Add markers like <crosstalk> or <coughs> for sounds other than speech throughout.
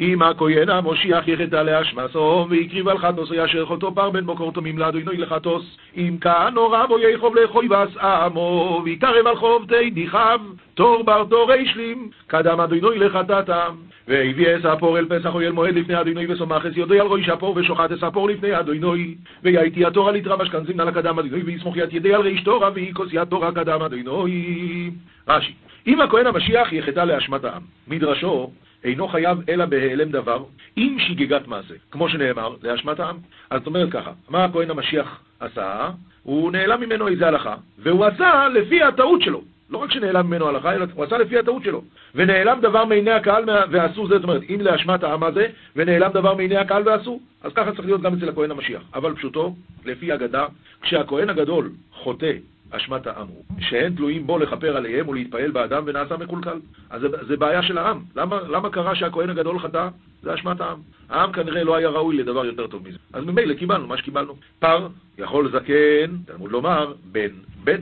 אם הכהן המושיח יחטא לאשמסו, והקריב על חטוסו אשר חוטו פר בן בוקר תומים לאדוני לחטוס. אם כאן הורה בו יחוב לחוי עמו, ויקרב על חוב תדיחיו, תור בר תור השלים, קדם אדוני לחטאתם. והביא אספור אל פסח אויל מועד לפני אדוני וסומך אס יודו על ראש אפור ושוחט אספור לפני אדוני. ויהייתי התורה לתרב אשכנזים נא לקדם אדוני, ויסמוך יד ידי על ריש תורה, ויקוס יד תורה קדם אדוני. רש"י, אם הכהן המשיח יחטא לאשמת העם, מדרשו אינו חייב אלא בהיעלם דבר, עם שגיגת מעשה, כמו שנאמר, לאשמת העם. אז זאת אומרת ככה, מה הכהן המשיח עשה? הוא נעלם ממנו איזה הלכה, והוא עשה לפי הטעות שלו. לא רק שנעלם ממנו הלכה, אלא הוא עשה לפי הטעות שלו. ונעלם דבר מעיני הקהל ועשו זה, זאת אומרת, אם לאשמת העם הזה, ונעלם דבר מעיני הקהל ועשו, אז ככה צריך להיות גם אצל הכהן המשיח. אבל פשוטו, לפי אגדה, כשהכהן הגדול חוטא אשמת העם הוא, שאין תלויים בו לכפר עליהם ולהתפעל באדם ונעשה מקולקל. אז זה, זה בעיה של העם. למה, למה קרה שהכהן הגדול חטא? זה אשמת העם. העם כנראה לא היה ראוי לדבר יותר טוב מזה. אז ממילא קיבלנו מה שקיבלנו. פר יכול זקן, תלמוד לומר, בן, בן.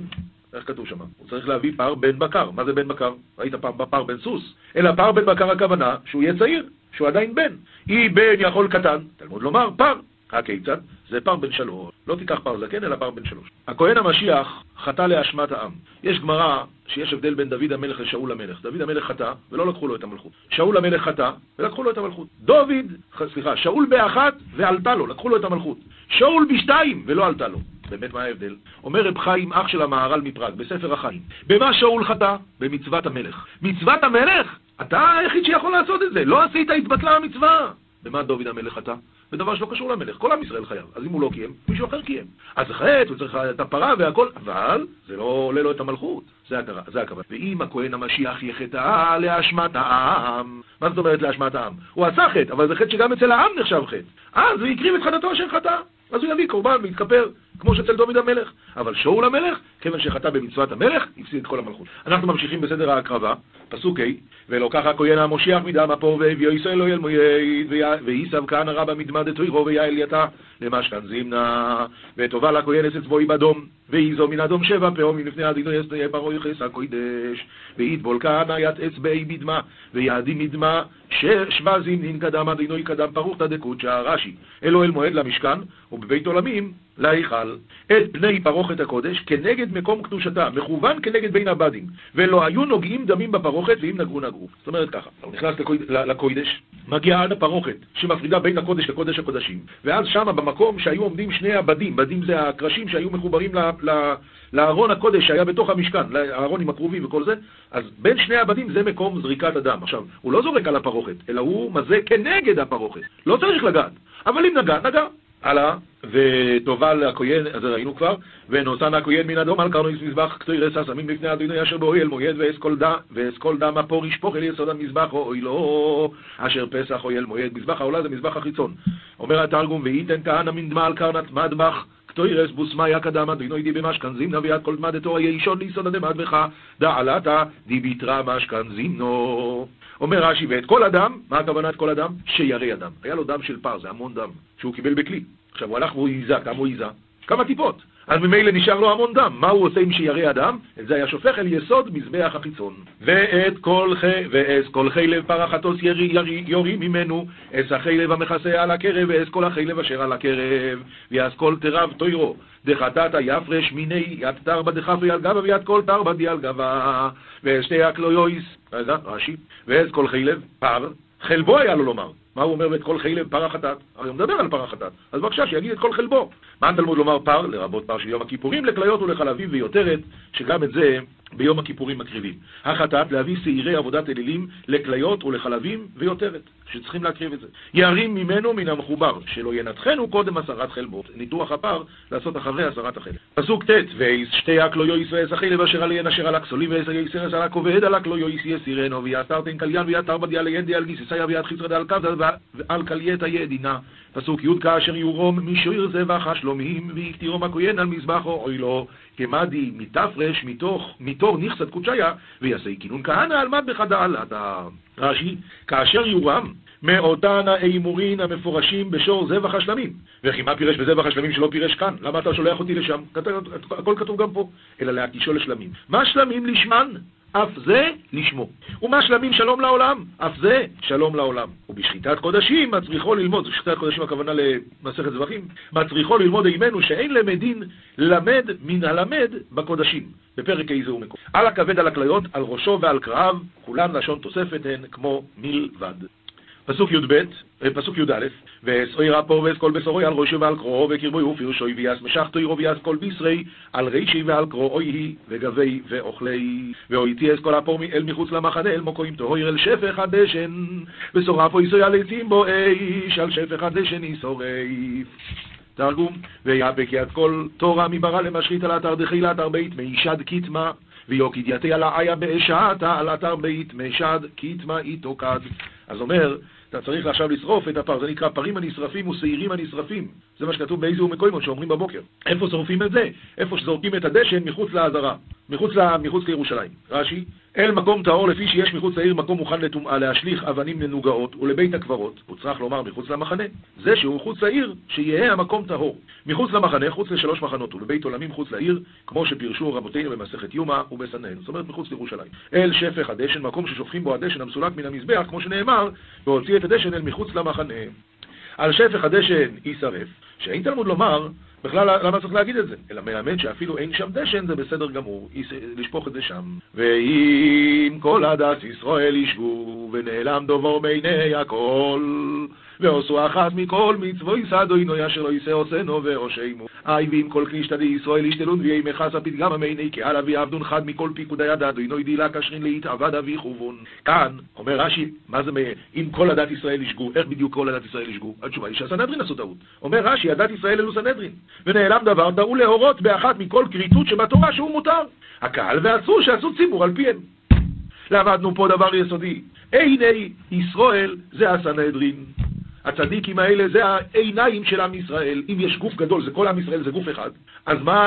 איך כתוב שם? הוא צריך להביא פר בן בקר. מה זה בן בקר? ראית פעם בפר בן סוס? אלא פר בן בקר הכוונה שהוא יהיה צעיר, שהוא עדיין בן. אי בן יכול קטן, תלמוד לומר פר. הכיצד? זה פר בן שלוש. לא תיקח פר זקן, אלא פר בן שלוש. הכהן המשיח חטא לאשמת העם. יש גמרא שיש הבדל בין דוד המלך לשאול המלך. דוד המלך חטא, ולא לקחו לו את המלכות. שאול המלך חטא, ולקחו לו את המלכות. דוד, סליחה, שאול באחת, ועלתה לו, לקחו לו את המלכות. שאול בשתיים, ולא עלתה לו. באמת מה ההבדל? אומר רב חיים, אח של המהר"ל מפראג, בספר החיים. במה שאול חטא? במצוות המלך. מצוות המלך? אתה היחיד שיכול לעשות את זה. לא עשית, התבטלה המצווה. במה דוד המלך חטא? בדבר שלא קשור למלך. כל עם ישראל חייב. אז אם הוא לא קיים, מישהו אחר קיים. אז זה חטא, הוא צריך את הפרה והכל, אבל זה לא עולה לו את המלכות. זה הכוונה. ואם הכהן המשיח יחטא לאשמת העם, מה זאת אומרת לאשמת העם? הוא עשה חטא, אבל זה חטא שגם אצל העם נחשב חטא. אז הוא הקריב את חטאתו אשר חטא. אז הוא יביא קורבן ויתכפר, כמו שאצל דוד המלך. אבל שאול המלך, כיוון שחטא במצוות המלך, הפסיד את כל המלכות. אנחנו ממשיכים בסדר ההקרבה, פסוק ה' ולוקח הכהן המושיח מדם אפור והביאו ישראל אל מויד וייסב כהנא רבא מדמא דתוירו ויעל יתה למשכן זימנה וטובה לכהן אצל צבוי בדום ואיזו מן אדום שבע פעמים לפני אדינו יסתיה ברוי חס הקוידש ויטבול כהנא יתעץ באי בדמה ויעדים מדמה שבע זימנין קדם אדינוי קדם פרוכתא דקודשא רש"י אלו אל מועד למשכן ובבית עולמים להיכל את פני פרוכת הקודש כנגד מקום קדושתה, מכוון כנגד בין הבדים, ולא היו נוגעים דמים בפרוכת ואם נגעו נגעו. זאת אומרת ככה, הוא נכנס לקודש, מגיע עד הפרוכת שמפרידה בין הקודש לקודש הקודשים, ואז שמה במקום שהיו עומדים שני הבדים, בדים זה הקרשים שהיו מחוברים לארון הקודש שהיה בתוך המשכן, לארון עם הכרובים וכל זה, אז בין שני הבדים זה מקום זריקת הדם. עכשיו, הוא לא זורק על הפרוכת, אלא הוא מזה כנגד הפרוכת. לא צריך לגעת, אבל אם נגע, נגע. הלאה, וטובל הכהן, אז ראינו כבר, ונוסן הכהן מן אדום על קרנויס מזבח קטוי רסס עמים לפני אדוני אשר באוהל מועד ואסכול דם אפור ישפוך אל יסוד המזבח אוי לא אשר פסח אוהל מועד מזבח העולה זה מזבח החיצון. אומר התרגום וייתן כהנא מן דמה על קרנת מדבח קטוי רס בוסמיה קדם אדוני די במשכן זימנה ויד כל דמא דתור יהיה אישון ליסוד הדמדבך דעלתה די ביתרה משכן זימנו אומר רש"י, ואת כל אדם, מה הכוונה את כל אדם? שירא אדם. היה לו דם של פר, זה המון דם, שהוא קיבל בכלי. עכשיו הוא הלך והוא עיזה, כמה הוא עיזה? כמה טיפות. אז ממילא נשאר לו המון דם. מה הוא עושה עם שירא אדם? את זה היה שופך אל יסוד מזבח החיצון. ואת כל חי, ואס כל חי לב פרחתוס ירי, ירי, יורי ממנו, אס החי לב המכסה על הקרב, ואס כל החי לב אשר על הקרב, ויעש כל תרב תוירו, דחטאת יפרש מיני יד תרבא דחפי על גבה ויד כל תרבא די על גבה, ושתי הקלויויס, רגע, רש"י, ואס כל חי לב פר, חלבו היה לו לומר. מה הוא אומר ואת כל חילב פר החטאת? הרי הוא מדבר על פר החטאת. אז בבקשה, שיגיד את כל חלבו. מה התלמוד לומר פר? לרבות פר של יום הכיפורים, לכליות ולחלבים ויותרת, שגם את זה ביום הכיפורים מקריבים. החטאת להביא שעירי עבודת אלילים לכליות ולחלבים ויותרת, שצריכים להקריב את זה. ירים ממנו מן המחובר, שלא ינתחנו קודם הסרת חלבו. ניתוח הפר לעשות אחרי הסרת החלב. פסוק ט' וישתי הכלו יויס ואס החלב אשר עליהן אשר על הכסולים ואס היסרס על הכובד על הכלו יויס יסירנו ויעתרתן קליין ויעתר בדיה לידי על גיססיה ויד חיסרא דעל קו ועל קלייתא ידינה. פסוק י' כאשר יורום משיר זבח השלומים ויקטירום הכהן על מזבחו אוי לו כמדי מתפרש מתוך מתור נכסת קודשיה ויעשה כינון כהנא על מד בחדל אתה רש"י כאשר יורם מאותן האימורין המפורשים בשור זבח השלמים וכי מה פירש בזבח השלמים שלא פירש כאן? למה אתה שולח אותי לשם? הכל כתוב גם פה אלא להקישו לשלמים מה שלמים לשמן? אף זה לשמו. ומה שלמים שלום לעולם, אף זה שלום לעולם. ובשחיטת קודשים מצריכו ללמוד, שחיטת קודשים הכוונה למסכת זבחים, מצריכו ללמוד עימנו שאין למדין למד מן הלמד בקודשים, בפרק איזה ומקום. על הכבד על הכליות, על ראשו ועל קרעיו, כולן לשון תוספת הן כמו מלבד. פסוק י"ב, אה, פסוק י"א, ואסוי רפו ואס כל בשרו על ראשו ועל קרואו וקרבוי ופרשוי ויעש משחתו ירו ויעש כל בשרי על רישי ועל קרואוי היא וגבי ואוכלי. ואויתי אס כל הפור אל מחוץ למחנה אל מוקוים טהויר אל שפך הדשן ושורפו יסוי על עצים בו איש על שפך הדשן ישורף תרגום, ויאבק יד כל תורה מברא למשחית על אתר דחילה אתר בית מישד כתמה ויוקיד יתי על האיה באשעתה על אתר בית משד כתמה איתו כד אז אומר, אתה צריך עכשיו לשרוף את הפר, זה נקרא פרים הנשרפים ושעירים הנשרפים. זה מה שכתוב באיזה ומקוימות שאומרים בבוקר. איפה שורפים את זה? איפה שזורקים את הדשן מחוץ לעזרה, מחוץ, ל... מחוץ לירושלים. רש"י, אל מקום טהור לפי שיש מחוץ לעיר מקום מוכן לטומאה להשליך אבנים ננוגעות ולבית הקברות, הוא צריך לומר מחוץ למחנה. זה שהוא מחוץ לעיר, שיהיה המקום טהור. מחוץ למחנה, חוץ לשלוש מחנות ולבית עולמים מחוץ לעיר, כמו שפירשו רבותינו במסכת יומא ובסנהן, זאת אומרת מחוץ לירושלים. אל שפך הדשן, מקום ששופכים בו הדשן המסולק מן המזבח, כמו שנאמר, והוציא את הדשן אל מחוץ למחנה. על שפך הדשן יישרף, שאין תלמוד לומר בכלל, למה צריך להגיד את זה? אלא מלמד שאפילו אין שם דשן, זה בסדר גמור, לשפוך את זה שם. ואם כל עדת ישראל ישבו, ונעלם דובור בעיני הכל, ועושו אחת מכל מצוו יסדו עינוי אשר לא יישא עושנו ועושמו. אי ואם כל קלישתא דישראל ישתלון ויהי מכסה פתגם המעיני קהל אבי עבדון חד מכל פיקודי הדד עינוי דילה קשרין להתעבד אבי חובון. כאן, אומר רש"י, מה זה אם כל עדת ישראל ישגו, איך בדיוק כל עדת ישראל ישגו? התשובה היא שהסנהדרין עשו טעות. אומר רש"י, עדת ישראל אלו סנהדרין. ונעלם דבר, דאו להורות באחת מכל כריתות שבתורה שהוא מותר. הקהל ועשו שעשו ציבור על פיהם. למדנו פה דבר יסודי. עיני ישראל זה הסנהדרין. הצדיקים האלה זה העיניים של עם ישראל. אם יש גוף גדול, זה כל עם ישראל, זה גוף אחד. אז מה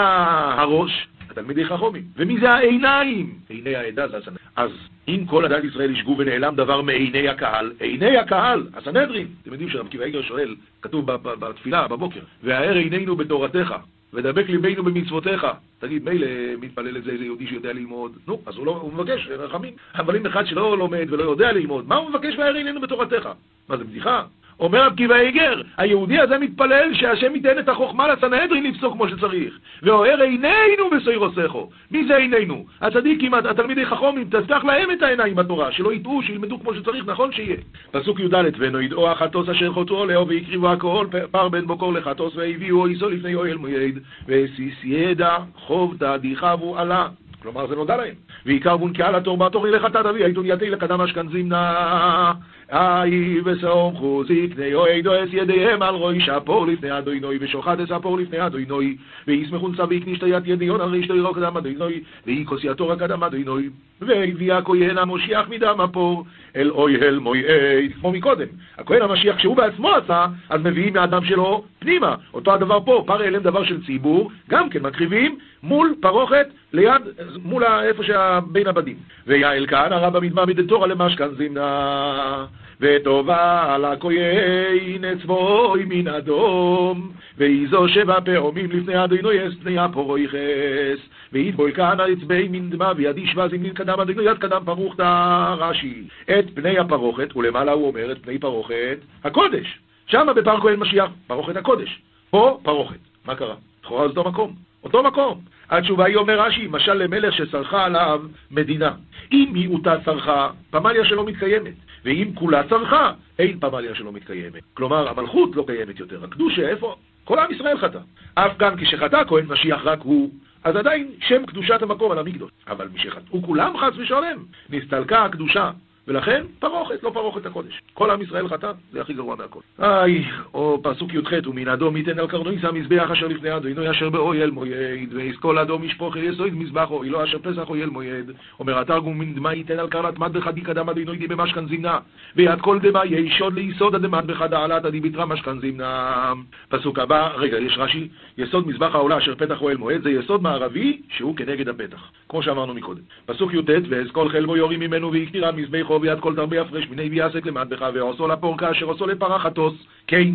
הראש? התלמידי חכומים. ומי זה העיניים? עיני העדה זה הסנהדרין. אז אם כל עדת ישראל ישגו ונעלם דבר מעיני הקהל, עיני הקהל, הסנהדרין. אתם יודעים שרב קיבא איגר שואל, כתוב בתפילה, בבוקר, והאר עינינו בתורתך. ודבק ליבנו במצוותיך. תגיד, מילא מתפלל את זה איזה יהודי שיודע ללמוד. נו, אז הוא, לא, הוא מבקש רחמים. אבל אם אחד שלא לומד ולא יודע ללמוד, מה הוא מבקש והאר בתורתך? מה זה בדיחה? אומר רב קיבא איגר, היהודי הזה מתפלל שהשם ייתן את החוכמה לסנהדרין לפסוק כמו שצריך. ואוהר עינינו בסוירוסכו. מי זה עינינו? הצדיקים, התלמידי חכומים, תפתח להם את העיניים בתורה, שלא יטעו, שילמדו כמו שצריך, נכון שיהיה. פסוק י"ד, ונוידעו החטוס אשר חוטאו לאו והקריבו הכל פר בן בוקור לחטוס והביאו איסו לפני אוהל מויד, וסיס ידע חובתא דיחבו עלה. כלומר, זה נודע להם. ועיקר בון קהל התור בתור ילך אתה תביא, הייתון יתי לקדם אשכנזימנה. אי וסומכו זקני אוהדו אס ידיהם על רוי שפור לפני אדוינוי ושוחט אס הפור לפני אדוינוי וישמחון צביק נשתיית ידיון על רישתו ירוק אדם אדוינוי ואי כוסייתו רק אדם אדוינוי והביא הכהן המושיח מדם הפור אל אוי אל מויעד כמו מקודם. הכהן המשיח שהוא בעצמו עשה אז מביאים מהדם שלו פנימה. אותו הדבר פה פר אלם דבר של ציבור גם כן מקריבים מול פרוכת ליד מול איפה שבין הבדים. ויעל כהנא רבא מדמא מדתורא למשכן זימנה וטובה הכהן אצבוי מן אדום, ואיזו שבע פעמים לפני אדוני אס פני הפורויכס, ויתבוי כהנא אצבי מן דמה ויד ישבה זמנין קדם אדוני יד קדם פרוכתא רש"י. את פני הפרוכת, ולמעלה הוא אומר את פני פרוכת הקודש. שמה בפר כהן משיח, פרוכת הקודש. פה פרוכת. מה קרה? לכאורה זה אותו מקום. אותו מקום. התשובה היא אומר רש"י, משל למלך שצרכה עליו מדינה. אם מיעוטה צרכה, פמליה שלא מתקיימת. ואם כולה צרכה, אין פמליה שלא מתקיימת. כלומר, המלכות לא קיימת יותר. הקדושה, איפה? כל עם ישראל חטא. אף גם כשחטא כהן משיח רק הוא, אז עדיין שם קדושת המקום על המקדוש. אבל משחטאו כולם חס ושלם, נסתלקה הקדושה ולכן פרוכת, לא פרוכת הקודש. כל עם ישראל חטא, זה הכי גרוע מהכל. איי, או פסוק י"ח, ומן אדום ייתן על קרנויס המזבח אשר לפני אדוני אשר באויל מויד, ויסקול אדום ישפוך יסויד מזבח אוי לא אשר פסח אויל מויד. אומר התרגום דמה ייתן על קרנת מד בחדי קדם אדוני די במשכן זמנה, ויד כל דמה ישוד ליסוד הדמד בחדה עלת עדי בתרא משכן זמנה. פסוק הבא, רגע, יש רש"י, יסוד מזבח העולה אשר פתח אוהל מועד, זה יסוד מערבי שהוא כנגד הפתח, כמו שאמרנו מקודם. פסוק י"ט, ואזכול חלבו יורים ממנו והקטירה מזבחו יאכו ביד כל תרבי הפרש מיני ויעסק למטבחה ועושו לפור כאשר עושו לפרחתוס כן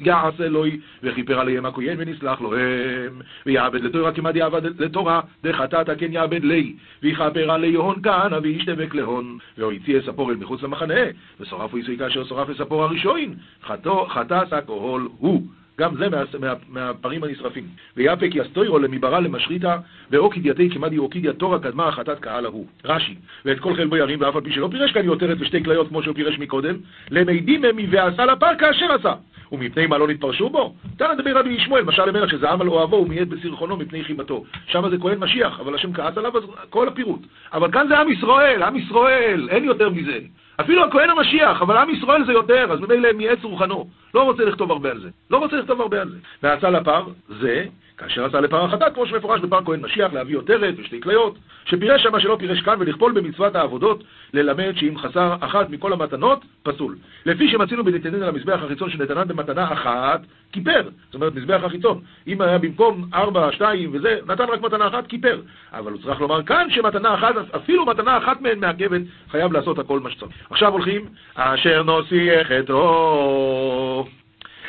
יעשה לוי וכיפר עליהם הכהן ונסלח לו הם ויעבד לתורה כמעט יעבד לתורה? דחטאת כן יעבד לי. ויכפר עלי הון כהנא וישתבק להון. והויציא אספור אל מחוץ למחנה ושרף הוא כאשר שרף אספור הראשון. חטא אוהל הוא גם זה מה, מה, מהפרים הנשרפים. ויאפק יסטוירו למיברה למשריתא, ואוקיד יתי כמדי אוקיד תורה קדמה החטאת קהל ההוא. רש"י, ואת כל חלבו ירים, ואף על פי שלא פירש כאן יותרת ושתי כליות כמו שהוא פירש מקודם, למדים הם ועשה לפר כאשר עשה. ומפני מה לא נתפרשו בו? תנא דבר רבי ישמעאל, משל למלך שזעם על אוהבו ומייד בסרחונו מפני חיבתו. שם זה כהן משיח, אבל השם כעס עליו, אז כל הפירוט. אבל כאן זה עם ישראל, עם ישראל, אין יותר מזה. אפילו הכהן המשיח, אבל עם ישראל זה יותר, אז ממילא מעץ רוחנו. לא רוצה לכתוב הרבה על זה. לא רוצה לכתוב הרבה על זה. ועשה לפר, זה כאשר עשה לפר החטאת, כמו שמפורש בפר כהן משיח, להביא עותרת ושתי כליות, שפירש שמה שלא פירש כאן, ולכפול במצוות העבודות, ללמד שאם חסר אחת מכל המתנות, פסול. לפי שמצינו בנתנן על המזבח החיצון שנתנן במתנה אחת, כיפר. זאת אומרת, מזבח החיצון. אם היה במקום ארבע, שתיים וזה, נתן רק מתנה אחת, כיפר. אבל הוא צריך לומר כאן שמתנה אחת, אפילו מתנה אחת מהן מעכבת, חייב לעשות הכל מה שצריך. עכשיו הולכים, אשר נוסיח אתו.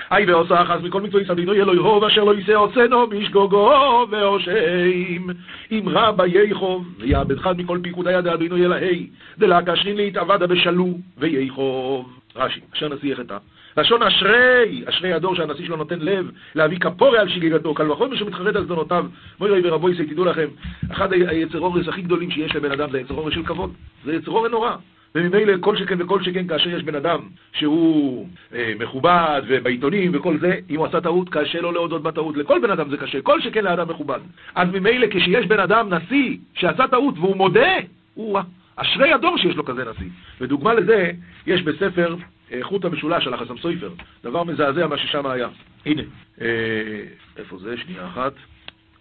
היי ועושה אחז מכל יהיה לו יהוב אשר לא יישא עושנו בשגוגו ואושם אם רבה ייחוב ויעבד חד מכל פיקודי יד אבינו ילהי דלה קשרין להתאבדה בשלו וייחוב רש"י, אשר נשיא יחטא לשון אשרי, אשרי הדור שהנשיא שלו נותן לב להביא כפורי על שגיגתו, קל וחומר שמתחרט על זדונותיו. מוירי ורבו יסי, תדעו לכם, אחד היצרורס הכי גדולים שיש לבן אדם זה יצרורס של כבוד. זה יצרורס נורא. וממילא כל שכן וכל שכן כאשר יש בן אדם שהוא אה, מכובד ובעיתונים וכל זה, אם הוא עשה טעות, קשה לו להודות בטעות. לכל בן אדם זה קשה, כל שכן לאדם מכובד. אז ממילא כשיש בן אדם נשיא שעשה טעות והוא מודה, הוא אשרי הדור שיש לו כזה נשיא. ודוגמה לזה, יש בספר אה, חוט המשולש על החסם סויפר, דבר מזעזע מה ששם היה. הנה, אה, איפה זה? שנייה אחת.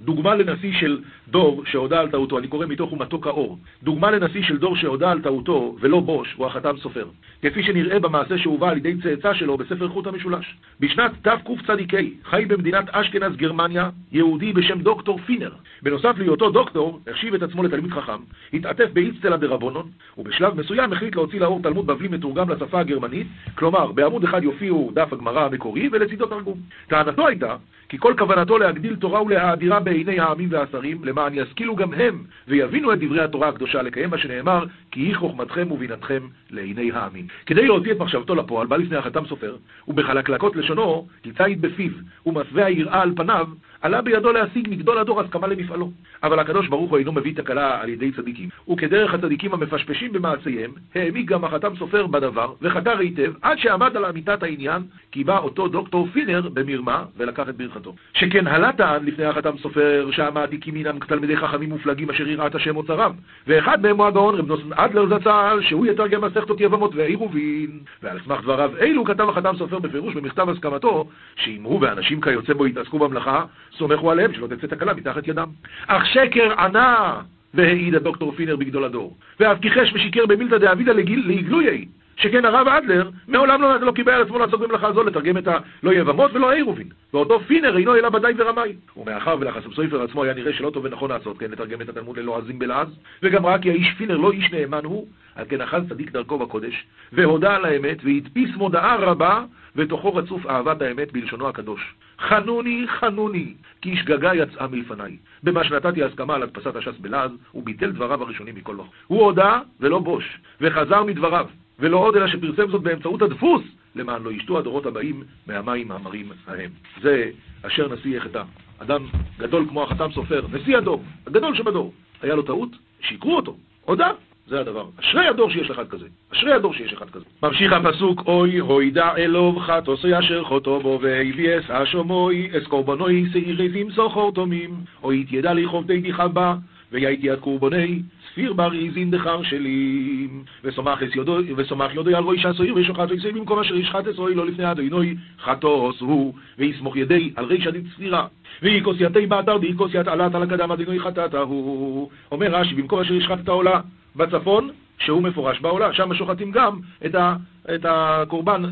דוגמה לנשיא של דור שהודה על טעותו, אני קורא מתוך ומתוק האור. דוגמה לנשיא של דור שהודה על טעותו, ולא בוש, הוא החתם סופר. כפי שנראה במעשה שהובא על ידי צאצא שלו בספר חוט המשולש. בשנת תקצ"ק חי במדינת אשכנז גרמניה יהודי בשם דוקטור פינר. בנוסף להיותו דוקטור, החשיב את עצמו לתלמיד חכם, התעטף באיצטלה דרבונון, ובשלב מסוים החליט להוציא לאור תלמוד בבלי מתורגם לשפה הגרמנית, כלומר, בעמוד אחד יופיעו דף הגמרא המקורי ולצידו תרגום. טענתו הייתה כי כל כוונתו להגדיל תורה ולהאדירה בעיני העמים והשרים, למען ישכילו גם הם ויבינו את דברי התורה הקדושה, לקיים מה שנאמר, כי היא חוכמתכם ובינתכם לעיני העמים. כדי להוציא את מחשבתו לפועל, בא לפני החתם סופר, ובחלקלקות לשונו, קיצייד בפיו, ומסווה היראה על פניו, עלה בידו להשיג מגדול הדור הסכמה למפעלו. אבל הקדוש ברוך הוא אינו מביא תקלה על ידי צדיקים, וכדרך הצדיקים המפשפשים במעשיהם, העמיק גם החתם סופר בדבר, וחקר היטב, עד שעמד על אמיתת העניין, כי בא אותו דוקטור פינר במרמה, ולקח את ברכתו. שכן הלה טען לפני החתם סופר, שהמעתיקים הינם תלמידי חכמים מופלגים אשר יראת השם אוצרם, ואחד מהם הוא הגאון רב נוסן אדלר זצ"ל, שהוא יתרגם מסכתות יבמות ועירובין, ועל סמך דבריו אלו כתב החתם סופר בפירוש במכתב הסכמתו, שאם הוא ואנשים כיוצא בו יתעסקו במלאכה, סומכו עליהם שלא תצא תקלה מתחת ידם. אך שקר ענה והעיד הדוקטור פינר בגדול הדור, ואף כיחש ושיקר במילתא דאבידא לעגלויי, שכן הרב אדלר מעולם לא, לא קיבל על עצמו לעסוק במלאכה זו, לתרגם את הלא יבמות ולא עירובין. ואותו פינר אינו אלא ודאי ורמאי. ומאחר ולחסם סופר עצמו היה נראה שלא טוב ונכון לעשות, כן, לתרגם את התלמוד ללועזים בלעז, וגם ראה כי האיש פינר לא איש נאמן הוא, על כן אכל צדיק דרכו בקודש, והודה על האמת, והדפיס מודעה רבה, ותוכו רצוף אהבת האמת בלשונו הקדוש. חנוני, חנוני, כי שגגה יצאה מלפניי. במה שנתתי הסכמה על הדפסת הש"ס בלעז, הוא ביטל דבריו הראשונים מכל וכל. הוא הודה ולא בוש, וחזר מדבריו. ולא עוד אלא שפרסם זאת באמצעות הדפוס, למען לא ישתו הדורות הבאים מהמים המרים ההם. זה אשר נשיא יחטא. אדם גדול כמו החתם סופר, נשיא הדור, הגדול שבדור, היה לו טעות, שיקרו אותו, הודה, זה הדבר. אשרי הדור שיש אחד כזה. אשרי הדור שיש אחד כזה. ממשיך הפסוק, אוי הוידע אלוב חטוסי אשר חוטו בו והביא אס אשומוי אס קורבנוי שעירי תמסוך אורתומים, אוי תידע לי חובדי דיחה בה ויהייתי עד קורבני ספיר בר איזין דחר שלי וסומך יודוי על רוי שעשוי ושוחט ויצא במקום אשר ישחט אסרוי לא לפני אדוני חטוס הוא. ויסמוך ידי על ריש עדית ספירה. ויקוס יתי באתר דיקוס ית עלת על הקדם אדוני חטאת הוא. אומר רש"י במקום אשר ישחט את העולה בצפון שהוא מפורש בעולה שם שוחטים גם את, ה, את הקורבן,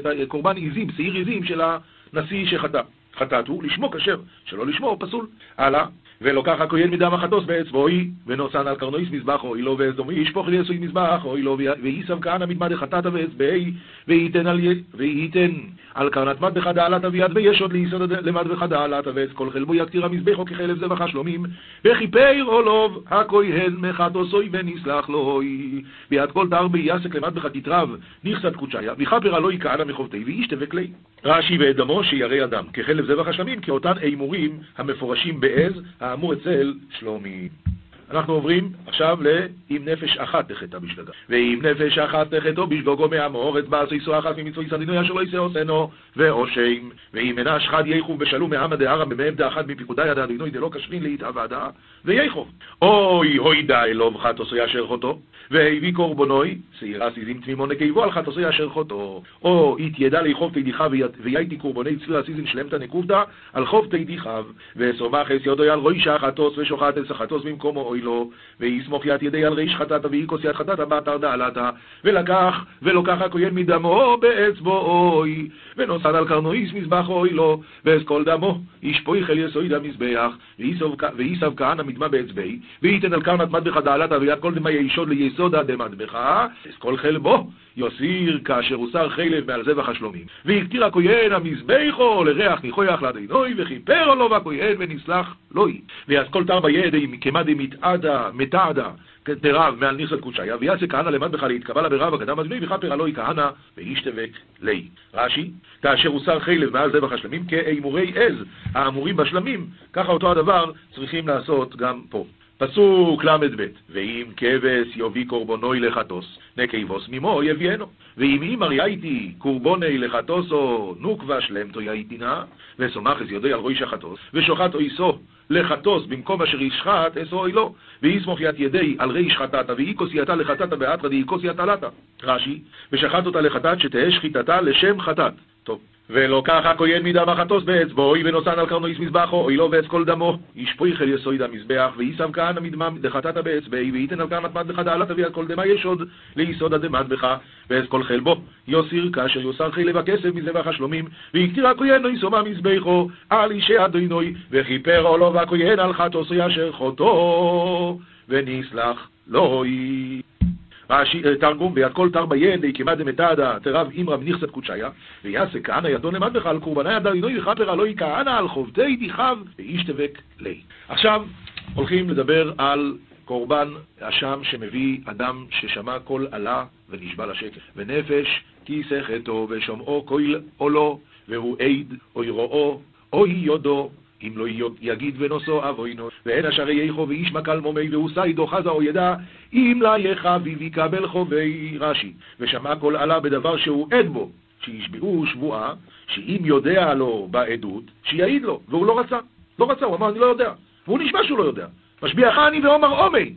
את הקורבן עיזים, שעיר עיזים של הנשיא שחטא. חטאת הוא לשמו כשר, שלא לשמו פסול. הלאה, ולוקח הכהן מדם החטוס באצבעוי, ונוסן על קרנויס מזבח אוי לו ואזדומי, ישפוך לי עשוי מזבח אוי לו, וייסב כהנא מתמד החטאת ואצבעי, וייתן על, קרנת מדבך דעלתא ויד וישוד ליסוד למדבך דעלתא ואת כל חלבו יקטיר המזבחו כחלב זבח השלומים, וכיפר עולוב הכהן מחטוסוי ונסלח לוי, ביד כל תר ביעסק למדבך תתרב, נכסת קודשיה, וכפר עלוי כהנא מחובתי וישתבק לי. רש"י ואת דמו שירא אדם, כחלב זבח השלמים, כאותן אימורים המפורשים בעז, האמור אצל שלומי. אנחנו עוברים עכשיו ל"אם נפש אחת תחטא בשגגה". ואם נפש אחת תחטא בשגוגו מהמורץ בעשו איסו אחת ממצווי סדינוי אשר לא יעשה עושנו ואושם. ואם אינה שחד ייחוב בשלום מעמא דהרא במהם דאחד מפיקודי ידע דינוי דלא קשרין להתאבדה וייחוב. אוי הוי דא אלוב חטוסוי אשר חוטו והביא קורבנוי, שעירה סיזים תמימו נקבו על חטוסוי אשר חוטו. או יתיידע ליחוב תידיך ויהייתי קורבני צביר הסיזין שלמתא נקובתא על חוב תידיכיו וסומך אס יודוי על רוישה חטוס ושוחט אס החטוס במקומו אוי לו, ויסמוך יד ידי על ריש חטאת ויכוס יד חטאת באתר דעלתא, ולקח, ולוקח הכהן מדמו באצבעוי, ונוסד על קרנויס מזבח אוי לו, ואסכול דמו, ישפויך אל יסויד המזבח, ויסב כהנא מדמה באצבעי, וייתן על קרנת מדבך דעלתא, ויד כל דמי ישוד ליסודה דמדבך, אסכול חלבו, יוסיר כאשר הוסר חלב מעל זבח השלומים. והקטיר הכהן המזבחו לריח ניחויח לעדינוי, וכיפר לו בכהן ונסלח לוי. ויסכול תר בידי כמדי מתעדה, מתעדה, דרב מעל ניסת קודשיה, ויעשה כהנא למד בך להתקבל ברב הקדם מזמין, וכפר עלוי כהנא, וישתבק לי. רש"י, כאשר הוסר חלב מעל זבח השלמים, כאימורי עז האמורים בשלמים, ככה אותו הדבר צריכים לעשות גם פה. פסוק ל"ב: ואם כבש יובי קורבנוי לחטוס, נקבוס ממו יביאנו. ואם אימר יאיתי קורבוני לחטוסו, נוקבה שלמתו יאיתינה, וסומך את יודי על ראש החטוס, ושוחט אויסו לחטוס במקום אשר ישחט, אסו אוי לו, ויסמוך ית ידי על ריש חטאתה, ואיקוס יתה לחטאתה באתרא דאיקוס יתה לתה. רש"י, ושחט אותה לחטאת שתהא שחיטתה לשם חטאת. טוב. ולוקח הכהן מדם החטוס באצבעוי, ונוסן על קרנויס מזבחו, אוי לו ואת כל דמו, ישפויך אל יסויד המזבח, וישם כהנא מדמם דחטאת באצבעי, וייתן על קרנת מדבך דעלה תביא על כל דמה ישוד, ליסוד הדמדבך, ואת כל חלבו, יוסיר כאשר יוסר חלב הכסף מזבח השלומים, ויקטיר הכהן נויסומה מזבחו, על אישי אדינוי, וכיפר עולו והכהן על חטוסי אשר חוטו, ונסלח לוי. רש"י, תרגום, ויד כל תר בידי כמד דמתעדה תרב אימרא בניכסת קודשיה, ויעשה כהנא ידו למד בך על קורבני יד עינוי וכפר עלוי כהנא על חובתי דיכב ואיש תבק לי. עכשיו הולכים לדבר על קורבן אשם שמביא אדם ששמע קול עלה ונשבע לשקר, ונפש כי שחטו ושומעו קול עולו, והוא עד או ירואו או יודו אם לא יגיד ונושאו אבוינו, ואין אשר יחו ואיש מקל מומי והוא סיידו חזה או ידע, אם לה יחביב יקבל חובי רש"י, ושמע כל עלה בדבר שהוא עד בו, שישבעו שבועה, שאם יודע לו בעדות, שיעיד לו, והוא לא רצה, לא רצה, הוא אמר אני לא יודע, והוא נשבע שהוא לא יודע. משביעך אני ואומר עומי.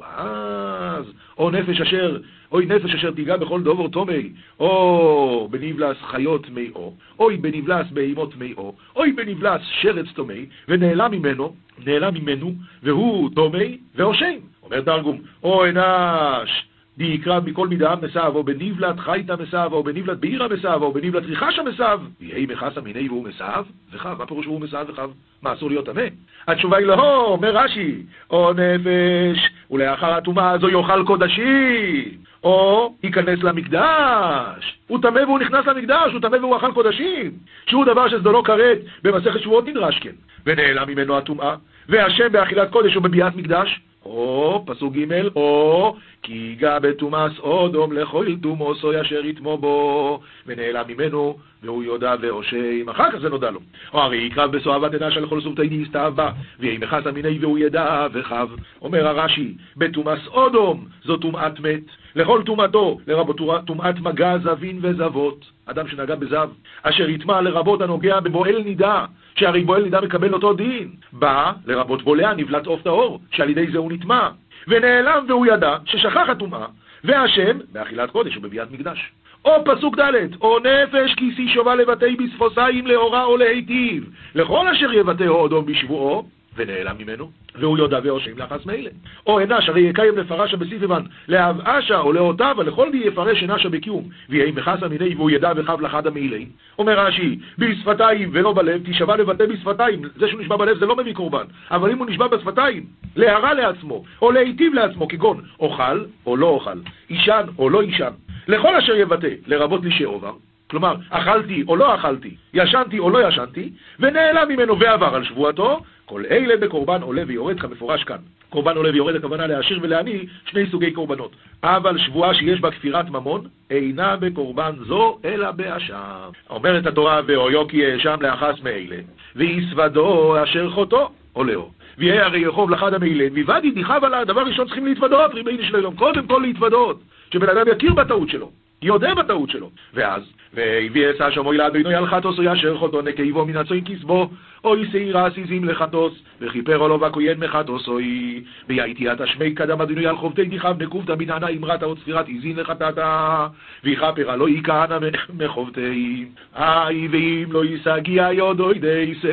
ואז, או נפש אשר, אוי נפש אשר תיגע בכל דובר תומי, או בנבלס חיות טמאו, אוי בנבלס בהימות טמאו, אוי בנבלס שרץ טומי, ונעלם ממנו, נעלם ממנו, והוא טומי והושם. אומר תרגום, או אנש דיקרב מכל מידה מסב, או בנבלת חייתא מסב, או בנבלת בעירא מסב, או בנבלת ריחשה מסב, יהי מחסה מיני והוא מסב, וחב, מה פירוש והוא מסב וחב? מה, אסור להיות טמא? התשובה היא לא, אומר רש"י, או נפש, ולאחר הטומאה הזו יאכל קודשים, או ייכנס למקדש. הוא טמא והוא נכנס למקדש, הוא טמא והוא אכל קודשים, שהוא דבר שזדונו כרת במסכת שבועות נדרש כן. ונעלם ממנו הטומאה, והשם באכילת קודש ובביאת מקדש, או, פסוק ג', או, כי ייגע בתומאס אודום לכל תומוסו אשר יטמו בו, ונעלם ממנו, והוא יודע ואושם, אחר כך זה נודע לו. או הרי יקרב בסואבת עדה של כל סורתי נסתיו בה, ויהי מחסה מיני והוא ידע וחב. אומר הרש"י, בתומאס אודום זו טומאת מת, לכל טומאתו, לרבות טומאת מגע זבין וזבות, אדם שנגע בזב, אשר יטמע לרבות הנוגע בבועל נידה, שהרי בועל נידה מקבל אותו דין. בא, לרבות בולע נבלת עוף טהור, שעל ידי זה הוא נטמע. ונעלם והוא ידע ששכח הטומאה, והשם באכילת קודש ובביאת מקדש. או פסוק ד', או נפש כיסי שובה לבתי בספוסיים לאורה או להיטיב, לכל אשר יבטאו אדום בשבועו, ונעלם ממנו, והוא יודע ואושם לחס מילא. או אנש, הרי יקיים לפרשה בסיפבן, לאב אשה או לאותיו, ולכל די יפרש אנשה בקיום, ויהי מחסה מיני והוא ידע וחב לחד המעילי. אומר רש"י, בשפתיים ולא בלב, תשבע לבטא בשפתיים. זה שהוא נשבע בלב זה לא מביא קורבן, אבל אם הוא נשבע בשפתיים, להרע לעצמו, או להיטיב לעצמו, כגון אוכל או לא אוכל, אישן או לא אישן, לכל אשר יבטא, לרבות לי שעובר, כלומר, אכלתי או לא אכלתי, ישנתי או לא ישנתי, ונעלם ממנו ועבר על שבועתו, כל אלה בקורבן עולה ויורד כמפורש כאן. קורבן עולה ויורד הכוונה להעשיר ולעני, שני סוגי קורבנות. אבל שבועה שיש בה כפירת ממון, אינה בקורבן זו, אלא באשם. אומרת התורה, ואויו כי האשם לאחס מאלה, ויסבדו אשר חוטו עולהו. ויהיה הרי יחוב לחד המילן, ויבדי דיכב עליו, דבר ראשון צריכים להתוודות, ריבונו של עולם, קודם כל להתוודות, שבן אדם יכיר בטעות שלו. יודה בטעות שלו. ואז, והביא אסא שמו ילד בינו ילחתוס או ישר חותו נקייבו מן הצוין כסבו, אוי שעירה עסיזים לחתוס, וכיפר עולו והכהן מחתוס אוי, ויהייתי אתה שמי קדם אדינו יל חובתי דיכב נקובתא בנענה אמרת או צפירת איזין לחטאתה, ויכפר לא יכהנה מחובתי, איי ואם לא ישגיע יודוי דייסה,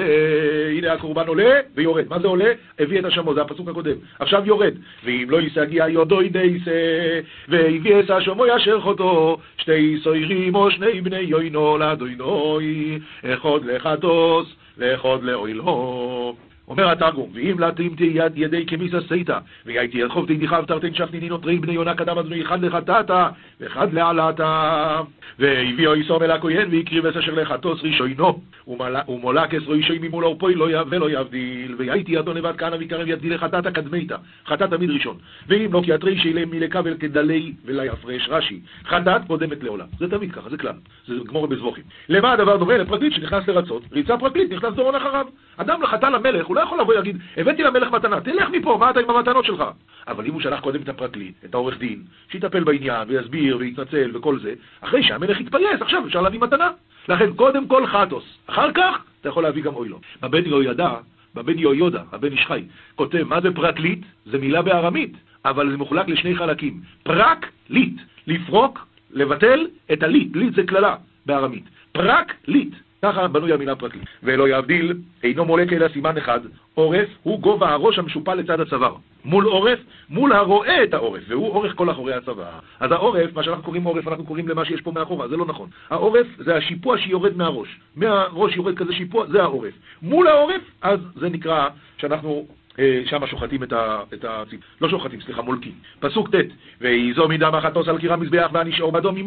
הנה הקורבן עולה ויורד, מה זה עולה? הביא את השמו, זה הפסוק הקודם, עכשיו יורד, ואם לא ישגיע יודוי דייסה, והביא את השמו ישר חותו, שתי סוירים או שני בני יוינו לאדוינוי, אחד לחטוס, ואחד לאוילו. אומר התרגום, ואם להתאים יד ידי כמיסה סייתא, והייתי ירחוב תדיחה ותרתן שכני נותרי בני יונה קדם אדוני אחד לחטאתה, ואחד לעלתה. והביאו איסום אל הכהן, והקריב אס אשר לחטוס ראשונו, ומולק אס ראשי ממול עורפוי לא ולא יבדיל, והייתי ידו לבד כהנא ויקרב יבדיל לחטאתה קדמיתא, חטאת תמיד ראשון. ואם לא כי התרי שילם מלקבל כדלי וליפרש רש"י, חטאת קודמת לעולם. זה תמיד ככה, זה כלל, זה גמור בזבוכים. למה הדבר דומה? לפרקליט שנכנס לרצות, ריצה פרקליט, נכנס דורון אחריו. אדם חטא למלך, לא יכול לבוא ולהגיד, הבאתי למלך מתנה, תלך מפה, מה אתה עם המתנות שלך? אבל אם הוא שלח קודם את הפרקליט, את העורך דין, שיטפל בעניין ויסביר ויתנצל וכל זה, אחרי שהמלך יתפייס, עכשיו אפשר להביא מתנה. לכן קודם כל חטאת, אחר כך אתה יכול להביא גם עולה. בבן יהוידע, בבן יהויודע, הבן איש חי, כותב, מה זה פרקליט? זה מילה בארמית, אבל זה מחולק לשני חלקים. פרק, ליט, לפרוק, לבטל את הליט, ליט זה קללה בארמית. פרק, ליט. ככה בנוי המילה פרקליט. ולא יבדיל, אינו מולק אלא סימן אחד, עורף הוא גובה הראש המשופל לצד הצוואר. מול עורף, מול הרואה את העורף, והוא אורך כל אחורי הצוואר. אז העורף, מה שאנחנו קוראים עורף, אנחנו קוראים למה שיש פה מאחורה, זה לא נכון. העורף זה השיפוע שיורד מהראש. מהראש יורד כזה שיפוע, זה העורף. מול העורף, אז זה נקרא שאנחנו שם שוחטים את הציפ... לא שוחטים, סליחה, מולקים. פסוק ט' ויזו מדם החטוס על קיר המזבח והנשאור בדום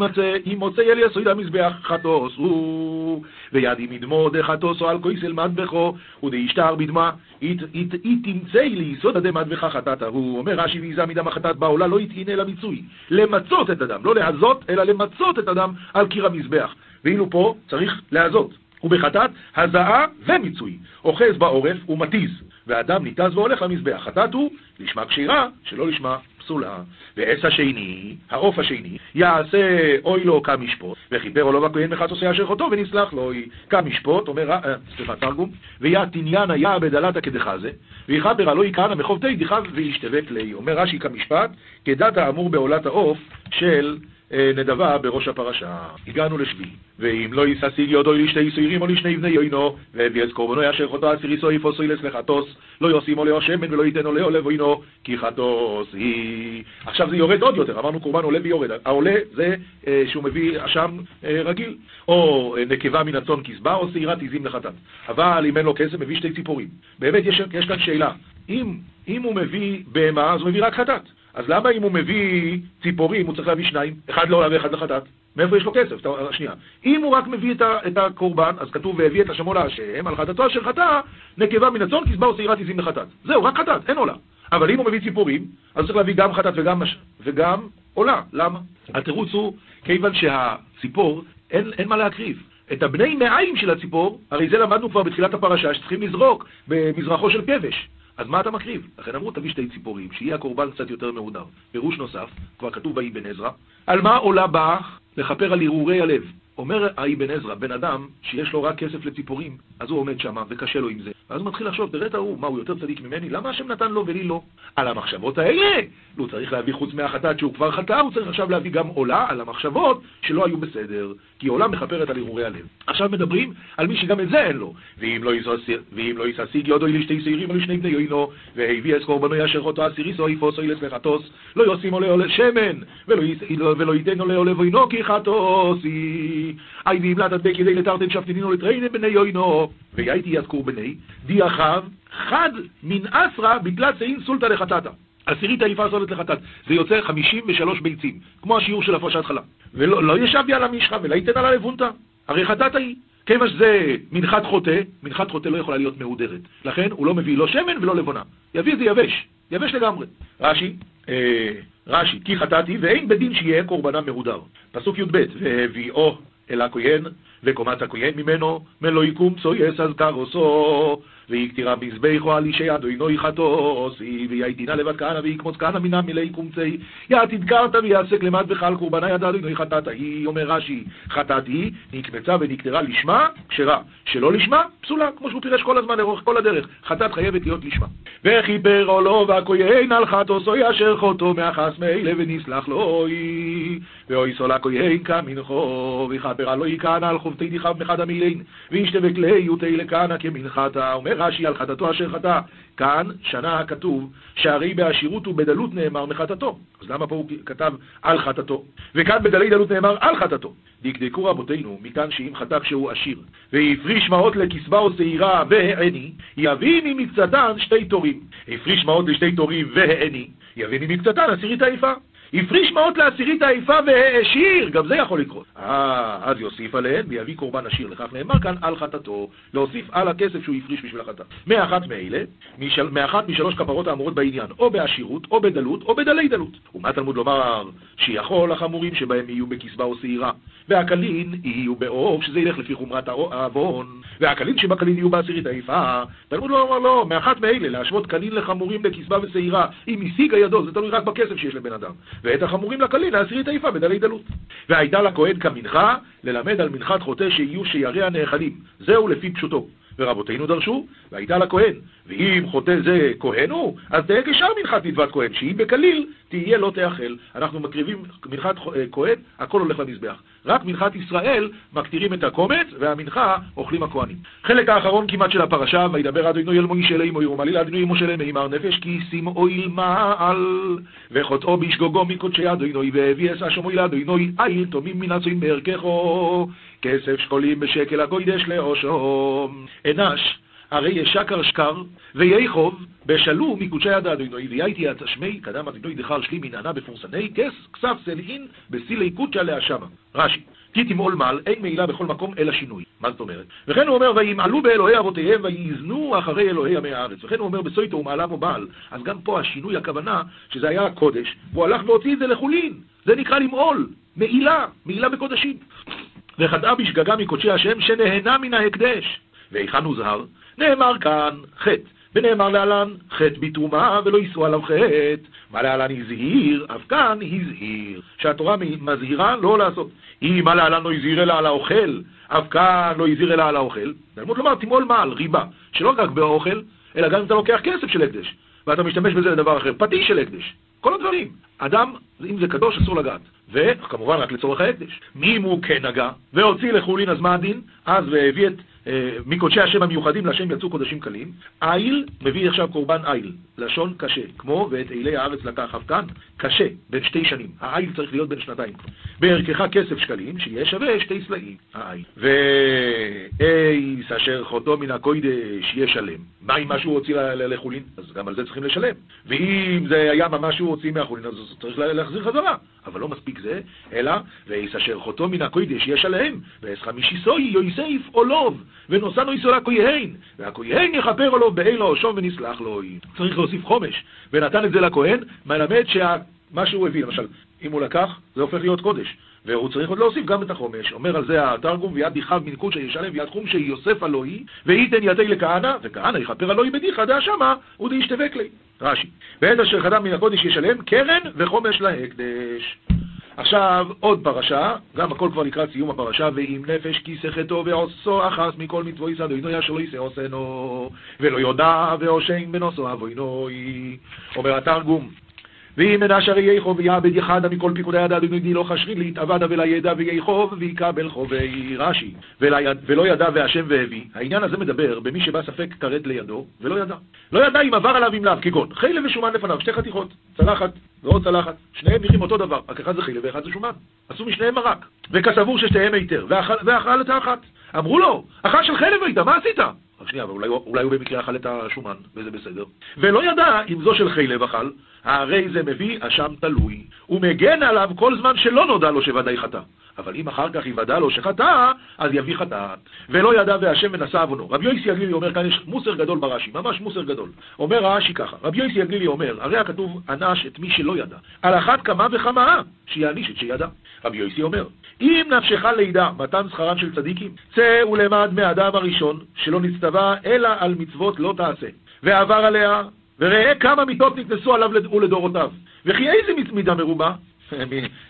אם מוצא אל יסוד המזבח חטוס הוא. ויד עם מדמו דחטוס או על כויסל מדבחו ודאישתר בדמה אי תמצא ליסוד מדבחה חטאת הוא. אומר רש"י ויזה מדם החטאת בעולה לא יטעין אלא מיצוי. למצות את הדם, לא להזות אלא למצות את הדם על קיר המזבח ואילו פה צריך להזות ובחטאת הזעה ומיצוי אוחז בעורף ומתיז ואדם ניתז והולך למזבח. חטאת הוא לשמה כשירה, שלא לשמה פסולה. ועץ השני, העוף השני, יעשה אוי לו כמשפוט, וכיפר עולו בכהן מחת עושה אשר חוטו ונסלח לו כמשפוט, אומר, אה, סליחה, תרגום, ויה תניאנה יה בדלתא כדחזה, ויכפר עלו כהנא מחובתי דיכב וישתבק לי. אומר רש"י כמשפט, כדת האמור בעולת העוף של נדבה בראש הפרשה. הגענו לשבי. ואם לא יססיג יודו לשתי איסוירים או לשני בני יוינו, והביא את קורבנו אשר חוטו אסירי סויף או סוילס לחטוס, לא יושים עולהו שמן ולא ייתן עולהו לבוינו, כי חטוס היא. עכשיו זה יורד עוד יותר, אמרנו קורבן עולה ויורד. העולה זה אה, שהוא מביא אשם אה, רגיל, או אה, נקבה מן הצאן כסבה, או שעירת עיזים לחטאת. אבל אם אין לו כסף, מביא שתי ציפורים. באמת יש, יש כאן שאלה. אם, אם הוא מביא בהמה, אז הוא מביא רק חטאת. אז למה אם הוא מביא ציפורים, הוא צריך להביא שניים, אחד לעולה ואחד לחטאת? מאיפה יש לו כסף? שנייה. אם הוא רק מביא את, את הקורבן, אז כתוב והביא את השמו להשם, על חטאתו אשר חטא, נקבה מן הצאן, כסבה ושעירת עזים לחטאת. זהו, רק חטאת, אין עולה. אבל אם הוא מביא ציפורים, אז צריך להביא גם חטאת וגם, וגם עולה. למה? התירוץ הוא, כיוון שהציפור, אין, אין מה להקריב. את הבני מעיים של הציפור, הרי זה למדנו כבר בתחילת הפרשה, שצריכים לזרוק במזרחו של כבש. אז מה אתה מקריב? לכן אמרו תביא שתי ציפורים, שיהיה הקורבן קצת יותר מהודר. פירוש נוסף, כבר כתוב באבן עזרא, על מה עולה באח? לכפר על הרהורי הלב. אומר האבן עזרא, בן אדם שיש לו רק כסף לציפורים, אז הוא עומד שם וקשה לו עם זה. ואז הוא מתחיל לחשוב, תראה את ההוא, מה הוא יותר צדיק ממני? למה השם נתן לו ולי לא? על המחשבות האלה! הוא צריך להביא חוץ מהחטאת שהוא כבר חטא, הוא צריך עכשיו להביא גם עולה על המחשבות שלא היו בסדר. כי עולם מכפרת על הרהורי הלב. עכשיו מדברים על מי שגם את זה אין לו. ואם לא יססיג יודו לשתי שעירים או לשני בני יוינו, והביא את קורבנו אשר אותו אסיריס או יפוס או ילס לחטוס, לא ישים עולה עולה שמן, ולא ייתן עולה עולה וינו כי חטוסי. אי ואמלת עד כדי לתרתן שפטינינו לטריינה בני יוינו, והייתי יד קורבני, די אחאב, חד מן אסרא בתלת שאין סולתא לחטאתא. עשירית האיפה סולת לחטאת. זה יוצא 53 ביצים, כמו השיעור של הפרשת חלה. ולא לא ישבתי על המשחה ולא ייתן על הלבונתא. הרי חטאת היא. כיוון שזה מנחת חוטא, מנחת חוטא לא יכולה להיות מהודרת. לכן הוא לא מביא לא שמן ולא לבונה. יביא את זה יבש, יבש לגמרי. רש"י, אה, רש"י, כי חטאתי ואין בדין שיהיה קורבנה מהודר. פסוק י"ב, והביאו אל הכהן, וקומת הכהן ממנו, מלוא יקום צויס אז קרוסו. ויקטירה מזבחו על אישי אדוני חטוסי, ויהייתינה לבד כהנא ויקמוץ כהנא מינם מילי קומצי, יעתיד קרתא ויעסק למד וחל קורבנה יד אדוני חטאת היא, אומר רש"י, חטאת היא, נקמצה ונקטרה לשמה, כשרה, שלא לשמה, פסולה, כמו שהוא פירש כל הזמן לאורך כל הדרך, חטאת חייבת להיות לשמה. וכיפר עולו והכהן על חטוסו יאשר חוטו מאחס מאלה ונסלח לו ואוי סולה כהן כמנחו, וכפר עלו יכהנא על חובתי דיכב מחד המילין, וישתבק לי יותי לכהנא כמנחתה, אומר רש"י על חטאתו אשר חטא. כאן שנה הכתוב שהרי בעשירות ובדלות נאמר מחטאתו. אז למה פה הוא כתב על חטאתו? וכאן בדלי דלות נאמר על חטאתו. דקדקו רבותינו, מכאן שאם חטא כשהוא עשיר, והפריש מעות לקצבה או שעירה והעני, יביא ממקצתן שתי תורים. הפריש מעות לשתי תורים והעני, יביא ממקצתן עשירית העיפה. הפריש מעות לעשירית העיפה והעשיר, גם זה יכול לקרות. אה, אז יוסיף עליהן ויביא קורבן עשיר. לכך נאמר כאן על חטאתו, להוסיף על הכסף שהוא הפריש בשביל החטא. מאחת מאלה, משל, מאחת משלוש כפרות האמורות בעניין, או בעשירות, או בדלות, או בדלי דלות. ומה תלמוד לומר? שיכול החמורים שבהם יהיו בקצבה או שעירה, והקלין יהיו בעוף, שזה ילך לפי חומרת העוון, והקלין שבקלין יהיו בעשירית העיפה. תלמוד לומר לא, מאחת מאלה, להשוות קלין לחמורים בקצבה ושעירה, אם השיגה ידו, זה תלוי רק בכסף שיש לבן אדם. ואת החמורים לקלין לעשירית היפה בדלי דלות. והייתה לכהן כמנחה ללמד על מנחת חוטא שיהיו שיריה נאכלים. זהו לפי פשוטו. ורבותינו דרשו, והייתה לכהן. ואם חוטא זה כהן הוא, אז תהיה כשאר מנחת מצוות כהן, שאם בקליל, תהיה לא תאכל. אנחנו מקריבים מנחת אה, כהן, הכל הולך למזבח. רק מנחת ישראל מקטירים את הקומץ, והמנחה אוכלים הכהנים. חלק האחרון כמעט של הפרשה, וידבר אדוני אל מוישה לאמו ירומלי לאדוני משה למימר נפש, כי שימו ילמעל, וחוטאו בשגוגו מקודשי אדוני, והביא אס אשמוי לאדוני, איל תומים מן בערכךו, כסף שקולים בשקל הגוידש לאושו. אנש הרי ישקר שקר, ויחוב בשלו מקודשי יד אדינוי, ויהייתי התשמי, קדם אדינוי דחר שלי מנענה בפורסני, כס כסף סלעין בסילי קודשא להשמה. רש"י, כי תמעול מעל, אין מעילה בכל מקום אלא שינוי. מה זאת אומרת? וכן הוא אומר, וימעלו באלוהי אבותיהם ויזנו אחרי אלוהי עמי הארץ. וכן הוא אומר, בסויטו ומעליו ובעל. אז גם פה השינוי הכוונה, שזה היה הקודש, והוא הלך והוציא את זה לחולין. זה נקרא למעול, מעילה, מעילה בקודשים. וחטאה בשגגה מקודשי השם שנהנה מן ההקדש. והיכן הוזהר? נאמר כאן חטא, ונאמר להלן חטא בתרומה ולא יישאו עליו חטא. מה להלן הזהיר? אף כאן הזהיר. שהתורה מזהירה לא לעשות. אם מה להלן לא הזהיר אלא על האוכל, אף כאן לא הזהיר אלא על האוכל. תלמוד לומר תמול מעל, ריבה, שלא רק באוכל, אלא גם אם אתה לוקח כסף של הקדש, ואתה משתמש בזה לדבר אחר, פטיש של הקדש. כל הדברים. אדם, אם זה קדוש, אסור לגעת. וכמובן רק לצורך ההקדש. מי אם הוא כן נגע, והוציא לחולין, אז מה הדין? אז והביא את מקודשי השם המיוחדים להשם יצאו קודשים קלים. איל מביא עכשיו קורבן איל, לשון קשה, כמו ואת אילי הארץ לקח אף כאן, קשה, בין שתי שנים. האיל צריך להיות בין שנתיים. בערכך כסף שקלים, שיהיה שווה שתי סלעים, האיל. ואייס אשר חוטו מן הקוידש שלם. מה אם משהו הוציא לחולין? אז גם על זה צריכים לשלם. ואם זה היה ממש שהוא הוציא מהחולין, אז צריך להחזיר חזרה. אבל לא מספיק זה, אלא ואייס אשר חוטו מן הקוידש עליהם, ואס חמישי סוי יויסף עולוב, ונוסענו איסו לכהן, והכהן יכפר עולוב באלו שום ונסלח לו. צריך להוסיף חומש, ונתן את זה לכהן, מלמד שמה שהוא הביא, למשל, אם הוא לקח, זה הופך להיות קודש. והוא צריך עוד להוסיף גם את החומש. אומר על זה התרגום, ויד דיכב מנקוד שישלם ויד חום שיוסף אלוהי, וייתן ידי לכהנא, וכהנא יכפר אלוהי בדיחא דאשמא, ודאישתבק לי. רש"י. ואת אשר חדם מן הקודש ישלם קרן וחומש להקדש. עכשיו עוד פרשה, גם הכל כבר לקראת סיום הפרשה, ואם נפש כיסא חטאו ועושו אחס מכל מצווי סדו עינוי אשר לא יישא עושנו, ולא יודע ועושן בנוסו אבוינוי. אומר התרגום, ואם מנש הרי יחוב ויעבד יחדה מכל פיקודי ידע אדוני לא חשרין להתאבדה ולידע ויחוב ויקבל חובי רש"י ולא ידע והשם והביא. העניין הזה מדבר במי שבא ספק כרת לידו ולא ידע. לא ידע אם עבר עליו עם לאו, כגון חילב ושומן לפניו, שתי חתיכות, צלחת ועוד צלחת, שניהם נראים אותו דבר, רק אחד זה חילב ואחד זה שומן. עשו משניהם מרק, וכסבור ששתיהם היתר, ואכל את האחת. אמרו לו, אכל של חילב היית, מה עשית? רק שנייה, אבל אולי, אולי הוא במקרה אכל את השומן, וזה בסדר. ולא ידע אם זו של חילב אכל, הרי זה מביא אשם תלוי, ומגן עליו כל זמן שלא נודע לו שוודאי חטא. אבל אם אחר כך יוודע לו שחטא, אז יביא חטאת. ולא ידע והשם ונשא עוונו. רבי יוסי הגלילי אומר, כאן יש מוסר גדול ברש"י, ממש מוסר גדול. אומר רש"י ככה, רבי יוסי הגלילי אומר, הרי הכתוב ענש את מי שלא ידע. על אחת כמה וכמה שיעניש את שידע. רבי יוסי אומר, אם נפשך לידע מתן שכרם של צדיקים, צא ולמד מאדם הראשון, שלא נצטווה אלא על מצוות לא תעשה. ועבר עליה, וראה כמה מיתות נקנסו עליו ולדורותיו. וכי איזה מידה מרובה?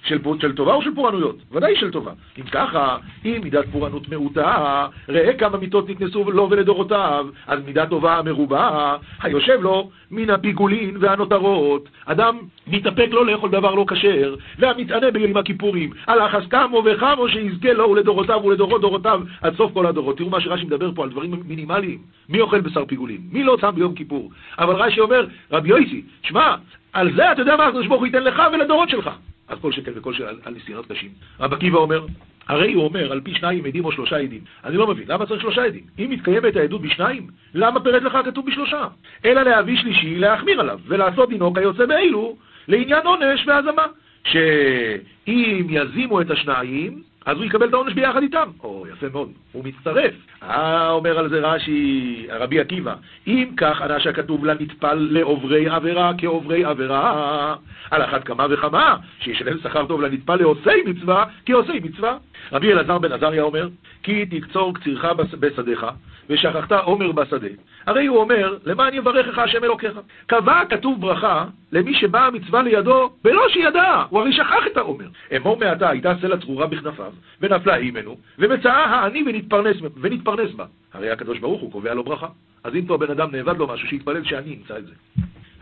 של, של טובה או של פורענויות? ודאי של טובה. אם ככה, אם מידת פורענות מעוטה, ראה כמה מיתות נקנסו לו ולדורותיו, אז מידה טובה מרובה, היושב לו מן הפיגולין והנותרות. אדם מתאפק לא לאכול דבר לא כשר, והמתענה ביום הכיפורים, על אחס כמו וכמו שיזכה לו ולדורותיו ולדורות דורותיו עד סוף כל הדורות. תראו מה שרש"י מדבר פה על דברים מינימליים. מי אוכל בשר פיגולים? מי לא צם ביום כיפור? אבל רש"י אומר, רבי יויסי, שמע, על זה אתה יודע מה הקדוש ברוך הוא ייתן לך ולדורות שלך. על כל שכן וכל שכן על ניסיונות קשים. רב עקיבא אומר, הרי הוא אומר, על פי שניים עדים או שלושה עדים. אני לא מבין, למה צריך שלושה עדים? אם מתקיימת העדות בשניים, למה פירט לך כתוב בשלושה? אלא להביא שלישי, להחמיר עליו, ולעשות דינו כיוצא באלו, לעניין עונש והזמה. שאם יזימו את השניים, אז הוא יקבל את העונש ביחד איתם. או, יפה מאוד, הוא מצטרף. אה, אומר על זה רש"י, רבי עקיבא, אם כך ענה שהכתוב לנטפל לעוברי עבירה כעוברי עבירה, על אחת כמה וכמה, שישלם שכר טוב לנטפל לעושי מצווה כעושי מצווה. רבי אלעזר בן עזריה אומר, כי תקצור קצירך בשדיך, ושכחת עומר בשדה. הרי הוא אומר, למען יברכך השם אלוקיך. קבע כתוב ברכה למי שבאה המצווה לידו, בלא שידע, הוא הרי שכח את העומר. אמור מעתה הייתה סלע צרורה בכנפיו, ונפלה אימנו, ומצאה העני ונתפרנס, ונתפרנס בה. הרי הקדוש ברוך הוא קובע לו ברכה. אז אם פה בן אדם נאבד לו משהו, שיתפלל שאני אמצא את זה.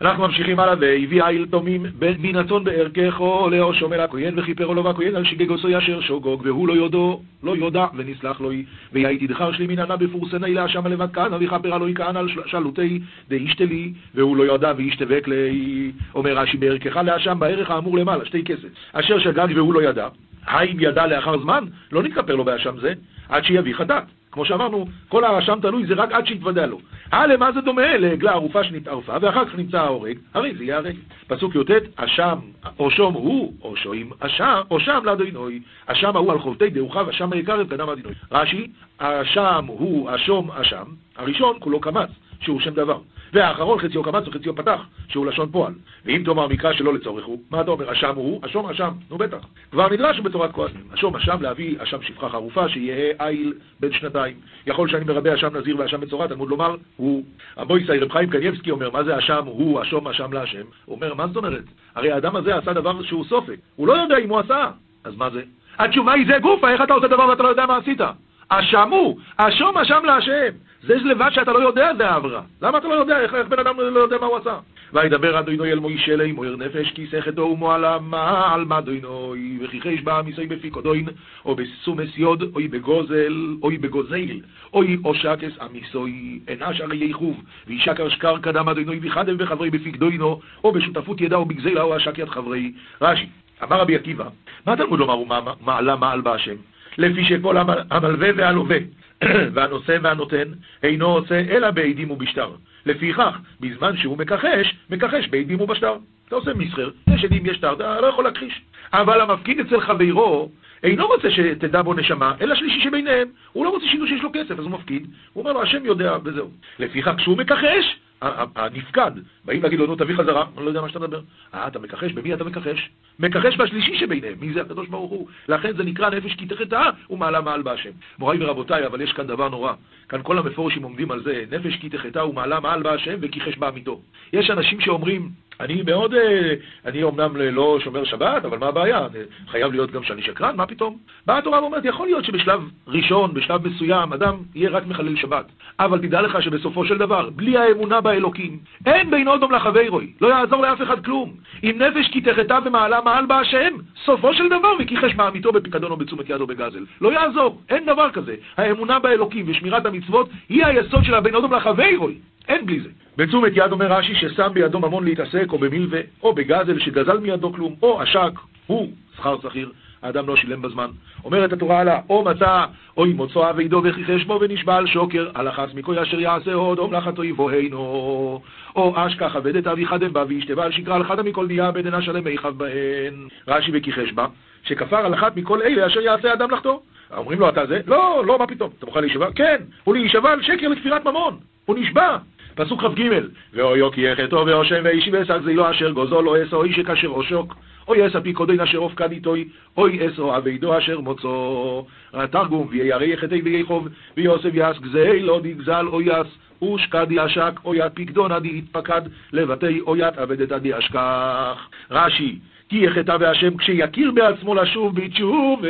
אנחנו ממשיכים הלאה, והביא איל תומים מן הצאן בערכךו לאו שומר הכהן וכיפרו לו והכהן על שגגוסו ישר שוגוג והוא לא יודו, לא יודע ונסלח לו ויהי תדחר שלי מן ענה בפורסני להשם לבד כהנא וכפרה לו יכהן על שלותי דאישתלי והוא לא יודע ואישתבק לי. אומר רש"י בערכך להשם בערך האמור למעלה שתי כסף אשר שגג והוא לא ידע. האם ידע לאחר זמן? לא נתכפר לו באשם זה עד שיביא חטאת כמו שאמרנו, כל הרשם תלוי זה רק עד שיתוודע לו. אה, למה זה דומה? לעגלה ערופה שנתערפה, ואחר כך נמצא ההורג, הרי זה יהיה הרג. פסוק י"ט, אשם, או שום הוא, או שוים אשם, או שם לאדינוי. אשם ההוא על חובתי דאוחיו, אשם היקר קדם אדינוי. רש"י, אשם הוא, אשום אשם, הראשון כולו קמץ, שהוא שם דבר. והאחרון חציו קמץ וחציו פתח, שהוא לשון פועל. ואם תאמר מקרא שלא לצורך הוא, מה אתה אומר? אשם הוא, אשום אשם, נו בטח. כבר נדרש בתורת כהנים. אשום אשם להביא אשם שפחה חרופה, שיהיה איל בן שנתיים. יכול שאני מרבה אשם נזיר ואשם מצורע, תלמוד לומר, הוא. הבויסאי רב חיים קניבסקי אומר, מה זה אשם הוא, אשום אשם להשם? הוא אומר, מה זאת אומרת? הרי האדם הזה עשה דבר שהוא סופק. הוא לא יודע אם הוא עשה. אז מה זה? התשובה היא זה גופה, איך אתה עושה דבר ואתה לא יודע מה עשית? אשם הוא, אשום אשם להשם. זה לבד שאתה לא יודע זה העברה. למה אתה לא יודע? איך, איך בן אדם לא יודע מה הוא עשה? וידבר אדוני אל מוישה אלי מויר נפש כי סכתו ומועלה מעל מדוינוי וכי חיש בה מיסוי בפי קודוין או בסומס יוד אוי בגוזל אוי בגוזל אוי או שקס אמיסוי אנש הרי יחוב וישקר שקר קדם אדוני וחדם וחברי בפי קדוינו או בשותפות ידע או בגזלה או השק יד חברי רש"י אמר רבי עקיבא מה תלמוד לומר הוא מעלה מעל בהשם לפי שכל המלווה והלווה <coughs> והנושא והנותן אינו עושה אלא בעדים ובשטר. לפיכך, בזמן שהוא מכחש, מכחש בעדים ובשטר. אתה עושה מסחר, יש עדים, יש שטר, אתה לא יכול להכחיש. אבל המפקיד אצל חברו אינו רוצה שתדע בו נשמה, אלא שלישי שביניהם. הוא לא רוצה שידעו שיש לו כסף, אז הוא מפקיד. הוא אומר לו, השם יודע, וזהו. לפיכך, כשהוא מכחש, הנפקד, באים להגיד לו, נו, תביא חזרה, אני לא יודע מה שאתה מדבר. אה, אתה מכחש, במי אתה מכחש? מכחש בשלישי שביניהם, מי זה הקדוש ברוך הוא? לכן זה נקרא נפש כי תחטאה ומעלה מעל בהשם. מוריי ורבותיי, אבל יש כאן דבר נורא. כאן כל המפורשים עומדים על זה, נפש כי תחטאה ומעלה מעל בהשם וכיחש בעמיתו. יש אנשים שאומרים, אני מאוד, אה, אני אומנם לא שומר שבת, אבל מה הבעיה? חייב להיות גם שאני שקרן, מה פתאום? באה התורה ואומרת, יכול להיות שבשלב ראשון, בשלב מסוים, אדם יהיה רק מחלל שבת. אבל תדע לך שבסופו של דבר, בלי האמונה באלוקים, אין בין אודום לחברוי, לא יעזור לאף אחד כלום. אם נפש כי תחטא ומעלה מעל בה השם, סופו של דבר וכיחש מעמיתו בפיקדון או בתשומת יד או בגזל. לא יעזור, אין דבר כזה. האמונה באלוקים ושמירת המצוות היא היסוד של הבין אודום לחברוי. אין בלי זה. בתשומת יד אומר רש"י ששם בידו ממון להתעסק, או במילווה, או בגזל שגזל מידו כלום, או עשק, הוא שכר שכיר, האדם לא שילם בזמן. אומרת התורה עלה, או מצא, או אם מוצא אבידו וכיחש בו ונשבע על שוקר, החס מכל אשר יעשה עוד, או מלאכתו יבוהנו. או אשכח עבד את אביך דבא וישתבה על שקרה על חדה מכל דיה בדן אשלם מיכב בהן. רש"י וכיחש בה, שכפר על אחת מכל אלה אשר יעשה אדם לחטוא. אומרים לו, אתה זה? לא, לא, מה פתאום? אתה מוכן להישבע? כן, הוא להישבע על שקר לכפירת ממון. הוא נשבע. פסוק כ"ג: ואויו כי יחטו ואושם ואישי ואשק לא אשר גוזו לא אסו איש כאשר אושוק אוי אס הפיקודין אשר אופקד איתוי אוי אסו אבידו אשר מוצו תרגום וירא יחטא ויחוב ויוסף גזי לא דגזל או יעש ושקד ישק אוית עדי יתפקד לבתי אוית עדי אשכח. רש"י כי יחטא והשם כשיכיר בעצמו לשוב בתשובה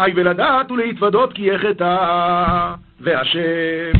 אי ולדעת ולהתוודות כי יחטא והשם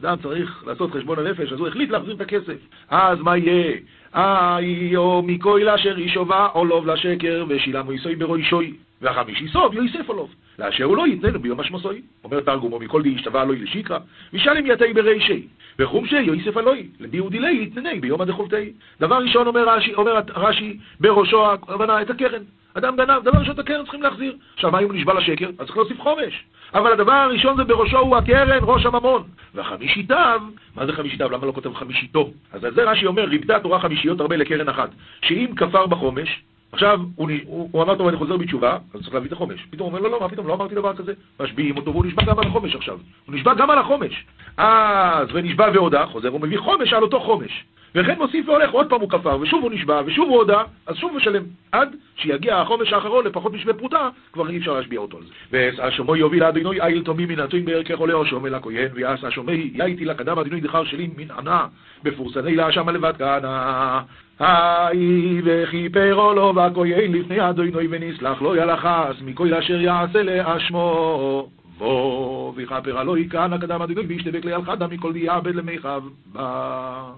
אדם צריך לעשות חשבון הנפש, אז הוא החליט להחזיר את הכסף. אז מה יהיה? איי, או מכוי לאשר אישובה, או לוב לשקר, ושילמו יסוי ברוישוי. והחמישי סוב יויסף עולוב. לאשר הוא לא יתננו ביום השמסוי. אומר תרגומו, מכל די ישתבע אלוהי לשיקרא, ושלם יתי ברישי. וחום שיויסף אלוהי, לדי ודילי יתנני ביום הדחולתי. דבר ראשון אומר רש"י, אומר רש"י בראשו הכוונה את הקרן. אדם גנב, דבר ראשון את הקרן צריכים להחזיר. עכשיו, מה אם הוא נשבע לשקר? אז צריך להוסיף חומש. אבל הדבר הראשון זה בראשו הוא הקרן, ראש הממון. והחמישיתיו, מה זה חמישיתיו? למה לא כותב חמישיתו? אז על זה רש"י אומר, ריבתה התורה חמישיות הרבה לקרן אחת. שאם כפר בחומש, עכשיו, הוא, הוא, הוא אמר, טוב, אני חוזר בתשובה, אז צריך להביא את החומש. פתאום הוא אומר, לא, לא, מה פתאום, לא אמרתי דבר כזה. משביעים אותו, והוא נשבע גם על החומש עכשיו. הוא נשבע גם על החומש. אז, ונשבע והודה, חוזר, הוא מביא חומש על אותו חומש. וכן מוסיף והולך, עוד פעם הוא כפר, ושוב הוא נשבע, ושוב הוא הודה, אז שוב משלם. עד שיגיע החומש האחרון לפחות משווה פרוטה, כבר אי אפשר להשביע אותו על זה. והשומוי יוביל אדינוי איל תומי מן התוין בערכי חולה או שומי לכהן, ויעש השומי יאיתי לקדם אדינוי דחר שלי מן ענה, בפורסני לה שמה לבד כהנא. היי וכיפרו לו והכהן לפני אדינוי ונסלח לא ילחס מכל אשר יעשה לאשמו. בוא ויכפר הלא יכהן הקדם הדגוי וישתבק ליל חדה מכל דיעבד למיכב.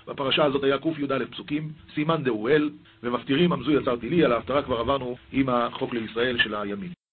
בפרשה הזאת היה קי"א פסוקים, סימן דאואל, ומפטירים עמזו יצרתי לי, על ההפטרה כבר עברנו עם החוק לישראל של הימין.